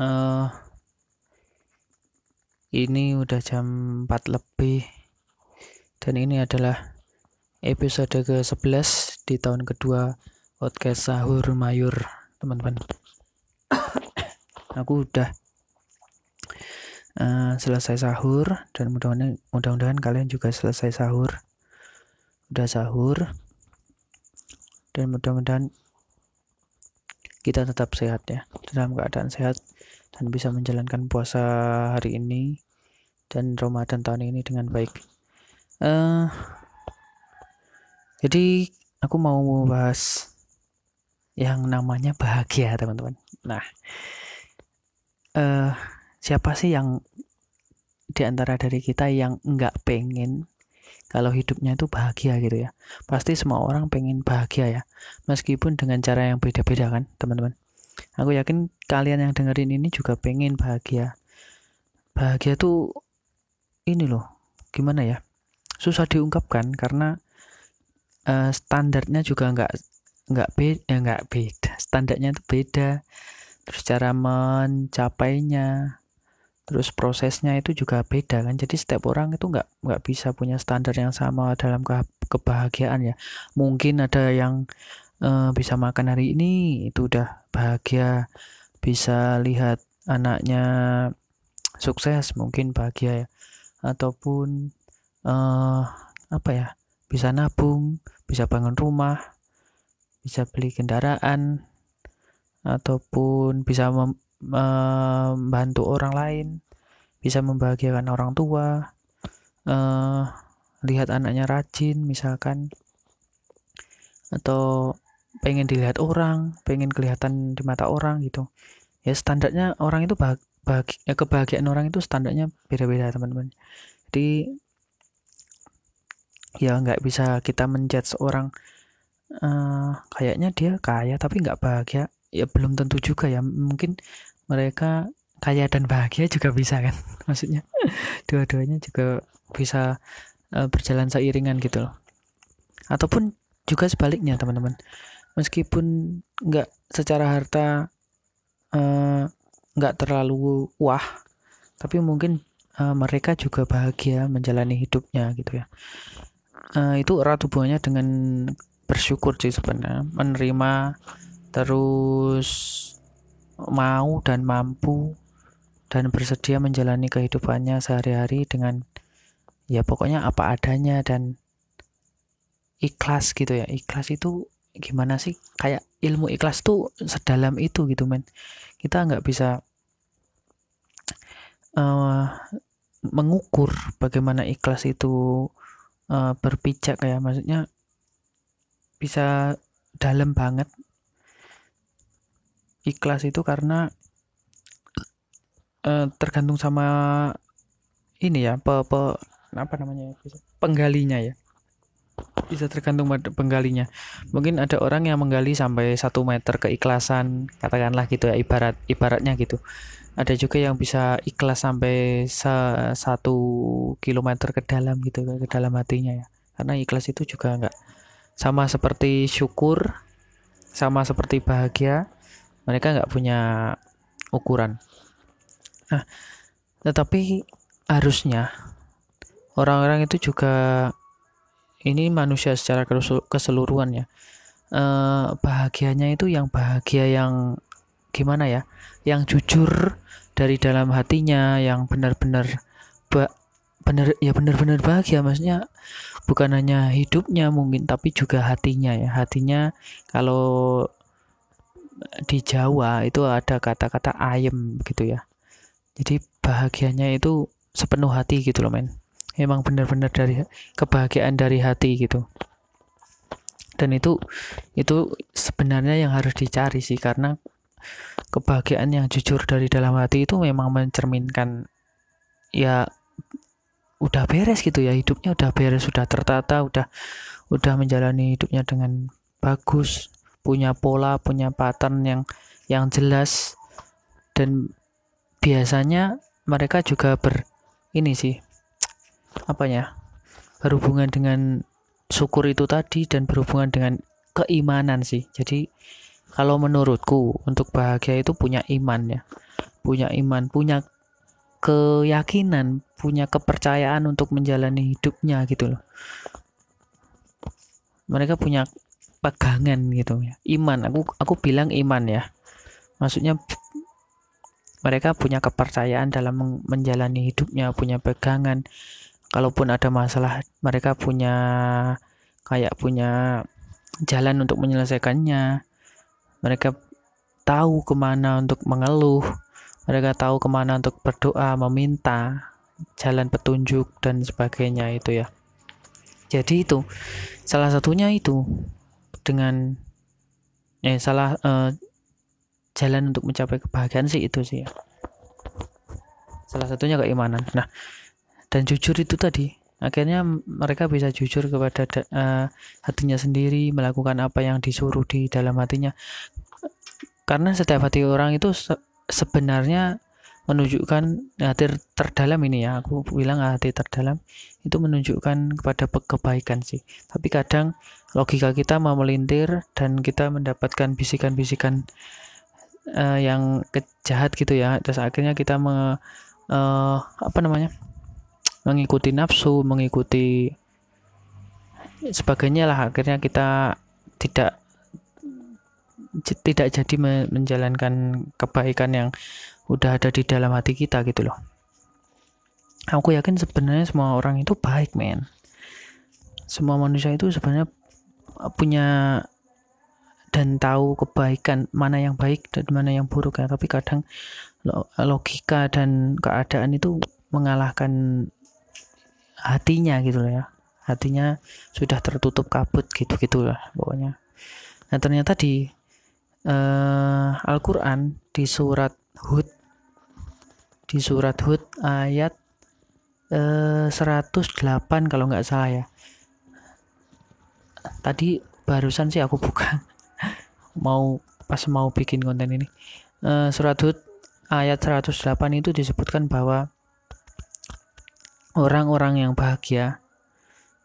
uh, ini udah jam 4 lebih. Dan ini adalah episode ke-11 di tahun kedua podcast sahur mayur teman-teman. Aku udah uh, selesai sahur dan mudah-mudahan mudah-mudahan kalian juga selesai sahur. Udah sahur. Dan mudah-mudahan kita tetap sehat ya dalam keadaan sehat dan bisa menjalankan puasa hari ini dan Ramadan tahun ini dengan baik. Uh, jadi aku mau bahas yang namanya bahagia teman-teman. Nah, uh, siapa sih yang di antara dari kita yang nggak pengen kalau hidupnya itu bahagia gitu ya? Pasti semua orang pengen bahagia ya, meskipun dengan cara yang beda-beda kan teman-teman. Aku yakin kalian yang dengerin ini juga pengen bahagia. Bahagia tuh ini loh gimana ya susah diungkapkan karena uh, standarnya juga nggak nggak beda eh, nggak beda standarnya itu beda terus cara mencapainya terus prosesnya itu juga beda kan. Jadi setiap orang itu nggak nggak bisa punya standar yang sama dalam ke kebahagiaan ya. Mungkin ada yang uh, bisa makan hari ini itu udah bahagia bisa lihat anaknya sukses mungkin bahagia ya. Ataupun uh, apa ya bisa nabung bisa bangun rumah bisa beli kendaraan ataupun bisa membantu orang lain bisa membahagiakan orang tua uh, lihat anaknya rajin misalkan atau pengen dilihat orang pengen kelihatan di mata orang gitu. Ya standarnya orang itu bah bagi, ya, kebahagiaan orang itu standarnya beda-beda teman-teman. Jadi ya nggak bisa kita menjudge seorang uh, kayaknya dia kaya tapi nggak bahagia ya belum tentu juga ya. Mungkin mereka kaya dan bahagia juga bisa kan? Maksudnya dua-duanya juga bisa uh, berjalan seiringan gitu loh. Ataupun juga sebaliknya teman-teman. Meskipun nggak secara harta uh, nggak terlalu wah tapi mungkin uh, mereka juga bahagia menjalani hidupnya gitu ya. Uh, itu erat hubungannya dengan bersyukur sih sebenarnya. Menerima terus mau dan mampu dan bersedia menjalani kehidupannya sehari-hari dengan ya pokoknya apa adanya dan ikhlas gitu ya. Ikhlas itu gimana sih? Kayak ilmu ikhlas tuh sedalam itu gitu men. Kita nggak bisa uh, mengukur bagaimana ikhlas itu uh, berpijak ya. Maksudnya bisa dalam banget ikhlas itu karena uh, tergantung sama ini ya pe, pe apa namanya penggalinya ya. Bisa tergantung pada penggalinya. Mungkin ada orang yang menggali sampai satu meter keikhlasan katakanlah gitu ya ibarat ibaratnya gitu. Ada juga yang bisa ikhlas sampai satu kilometer ke dalam gitu ke dalam hatinya ya. Karena ikhlas itu juga enggak sama seperti syukur sama seperti bahagia mereka nggak punya ukuran. Nah tetapi harusnya orang-orang itu juga ini manusia secara keseluruhan ya. Eh, bahagianya itu yang bahagia yang gimana ya? Yang jujur dari dalam hatinya yang benar-benar benar ya benar-benar bahagia maksudnya bukan hanya hidupnya mungkin tapi juga hatinya ya. Hatinya kalau di Jawa itu ada kata-kata ayem gitu ya. Jadi bahagianya itu sepenuh hati gitu loh men. Emang benar-benar dari kebahagiaan dari hati gitu. Dan itu itu sebenarnya yang harus dicari sih karena kebahagiaan yang jujur dari dalam hati itu memang mencerminkan ya udah beres gitu ya hidupnya udah beres sudah tertata udah udah menjalani hidupnya dengan bagus punya pola punya pattern yang yang jelas. Dan biasanya mereka juga ber ini sih apa ya berhubungan dengan syukur itu tadi dan berhubungan dengan keimanan sih. Jadi kalau menurutku untuk bahagia itu punya iman ya. Punya iman punya keyakinan punya kepercayaan untuk menjalani hidupnya gitu loh. Mereka punya pegangan gitu ya. Iman aku aku bilang iman ya. Maksudnya mereka punya kepercayaan dalam menjalani hidupnya punya pegangan. Kalaupun ada masalah mereka punya kayak punya jalan untuk menyelesaikannya. Mereka tahu ke mana untuk mengeluh. Mereka tahu ke mana untuk berdoa meminta jalan petunjuk dan sebagainya itu ya. Jadi itu salah satunya itu dengan eh salah eh, jalan untuk mencapai kebahagiaan sih itu sih ya. Salah satunya keimanan. Nah dan jujur itu tadi akhirnya mereka bisa jujur kepada uh, hatinya sendiri melakukan apa yang disuruh di dalam hatinya. Karena setiap hati orang itu se sebenarnya menunjukkan hati terdalam ini ya. Aku bilang hati terdalam itu menunjukkan kepada kebaikan sih. Tapi kadang logika kita mau melintir dan kita mendapatkan bisikan-bisikan uh, yang kejahat gitu ya. Terus akhirnya kita me, uh, apa namanya? Mengikuti nafsu mengikuti sebagainya lah. Akhirnya kita tidak tidak jadi menjalankan kebaikan yang udah ada di dalam hati kita gitu loh. Aku yakin sebenarnya semua orang itu baik men. Semua manusia itu sebenarnya punya dan tahu kebaikan mana yang baik dan mana yang buruk ya. Tapi kadang logika dan keadaan itu mengalahkan hatinya gitu loh ya. Hatinya sudah tertutup kabut gitu gitulah pokoknya. Nah ternyata di uh, Al-Quran di surat Hud di surat Hud ayat uh, eh, 108 kalau nggak salah ya tadi barusan sih aku buka. Mau pas mau bikin konten ini. Uh, surat Hud ayat 108 itu disebutkan bahwa orang-orang yang bahagia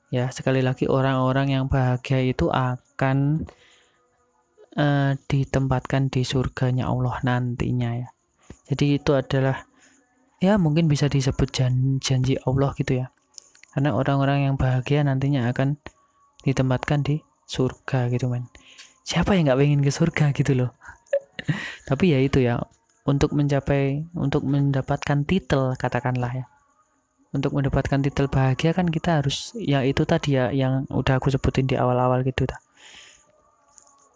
ya sekali lagi orang-orang yang bahagia itu akan uh, ditempatkan di surganya Allah nantinya ya. Jadi itu adalah ya mungkin bisa disebut jan janji Allah gitu ya. Karena orang-orang yang bahagia nantinya akan ditempatkan di surga gitu men. Siapa yang nggak pengen ke surga gitu loh? Tapi ya itu ya untuk mencapai untuk mendapatkan titel katakanlah ya. Untuk mendapatkan titel bahagia kan kita harus ya itu tadi ya yang udah aku sebutin di awal-awal gitu dah.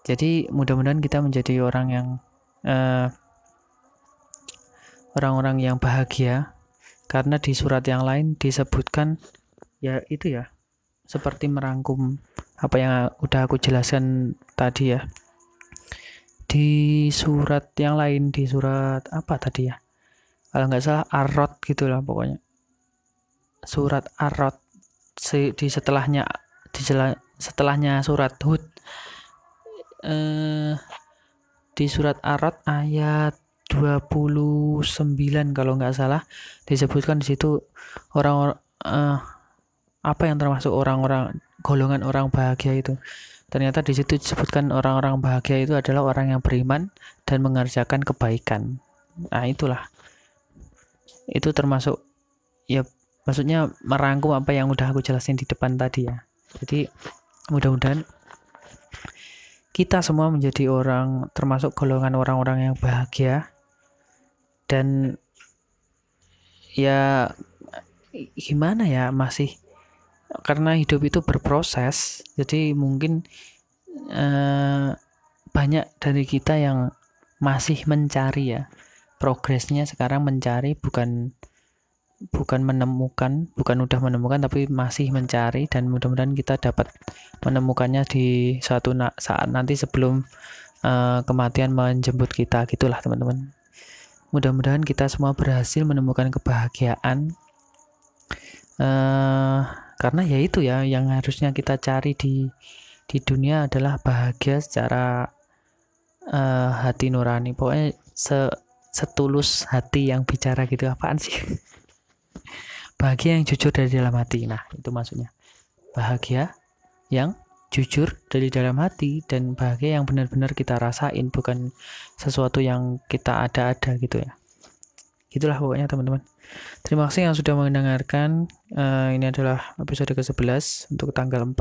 Jadi mudah-mudahan kita menjadi orang yang eh, orang-orang yang bahagia. Karena di surat yang lain disebutkan ya itu ya seperti merangkum apa yang udah aku jelaskan tadi ya. Di surat yang lain di surat apa tadi ya? Kalau nggak salah arot gitulah pokoknya. Surat Ar-Rod di setelahnya di setelahnya surat Hud. Eh, di surat Ar-Rod ayat 29 kalau nggak salah disebutkan di situ orang-orang eh, apa yang termasuk orang-orang golongan orang bahagia itu? Ternyata di situ disebutkan orang-orang bahagia itu adalah orang yang beriman dan mengerjakan kebaikan. Nah itulah. Itu termasuk ya maksudnya merangkum apa yang udah aku jelasin di depan tadi ya. Jadi mudah-mudahan kita semua menjadi orang termasuk golongan orang-orang yang bahagia. Dan ya gimana ya masih karena hidup itu berproses jadi mungkin eh, banyak dari kita yang masih mencari ya. Progresnya sekarang mencari bukan bukan menemukan, bukan udah menemukan tapi masih mencari dan mudah-mudahan kita dapat menemukannya di suatu na saat nanti sebelum uh, kematian menjemput kita. Gitulah teman-teman. Mudah-mudahan kita semua berhasil menemukan kebahagiaan. Uh, karena ya itu ya yang harusnya kita cari di di dunia adalah bahagia secara uh, hati nurani. Pokoknya se setulus hati yang bicara gitu apaan sih? bahagia yang jujur dari dalam hati nah itu maksudnya bahagia yang jujur dari dalam hati dan bahagia yang benar-benar kita rasain bukan sesuatu yang kita ada-ada gitu ya itulah pokoknya teman-teman terima kasih yang sudah mendengarkan. Uh, ini adalah episode ke-11 untuk tanggal 4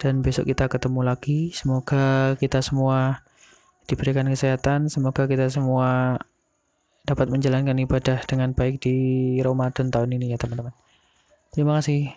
dan besok kita ketemu lagi. Semoga kita semua diberikan kesehatan. Semoga kita semua dapat menjalankan ibadah dengan baik di Ramadan tahun ini ya teman-teman. Terima kasih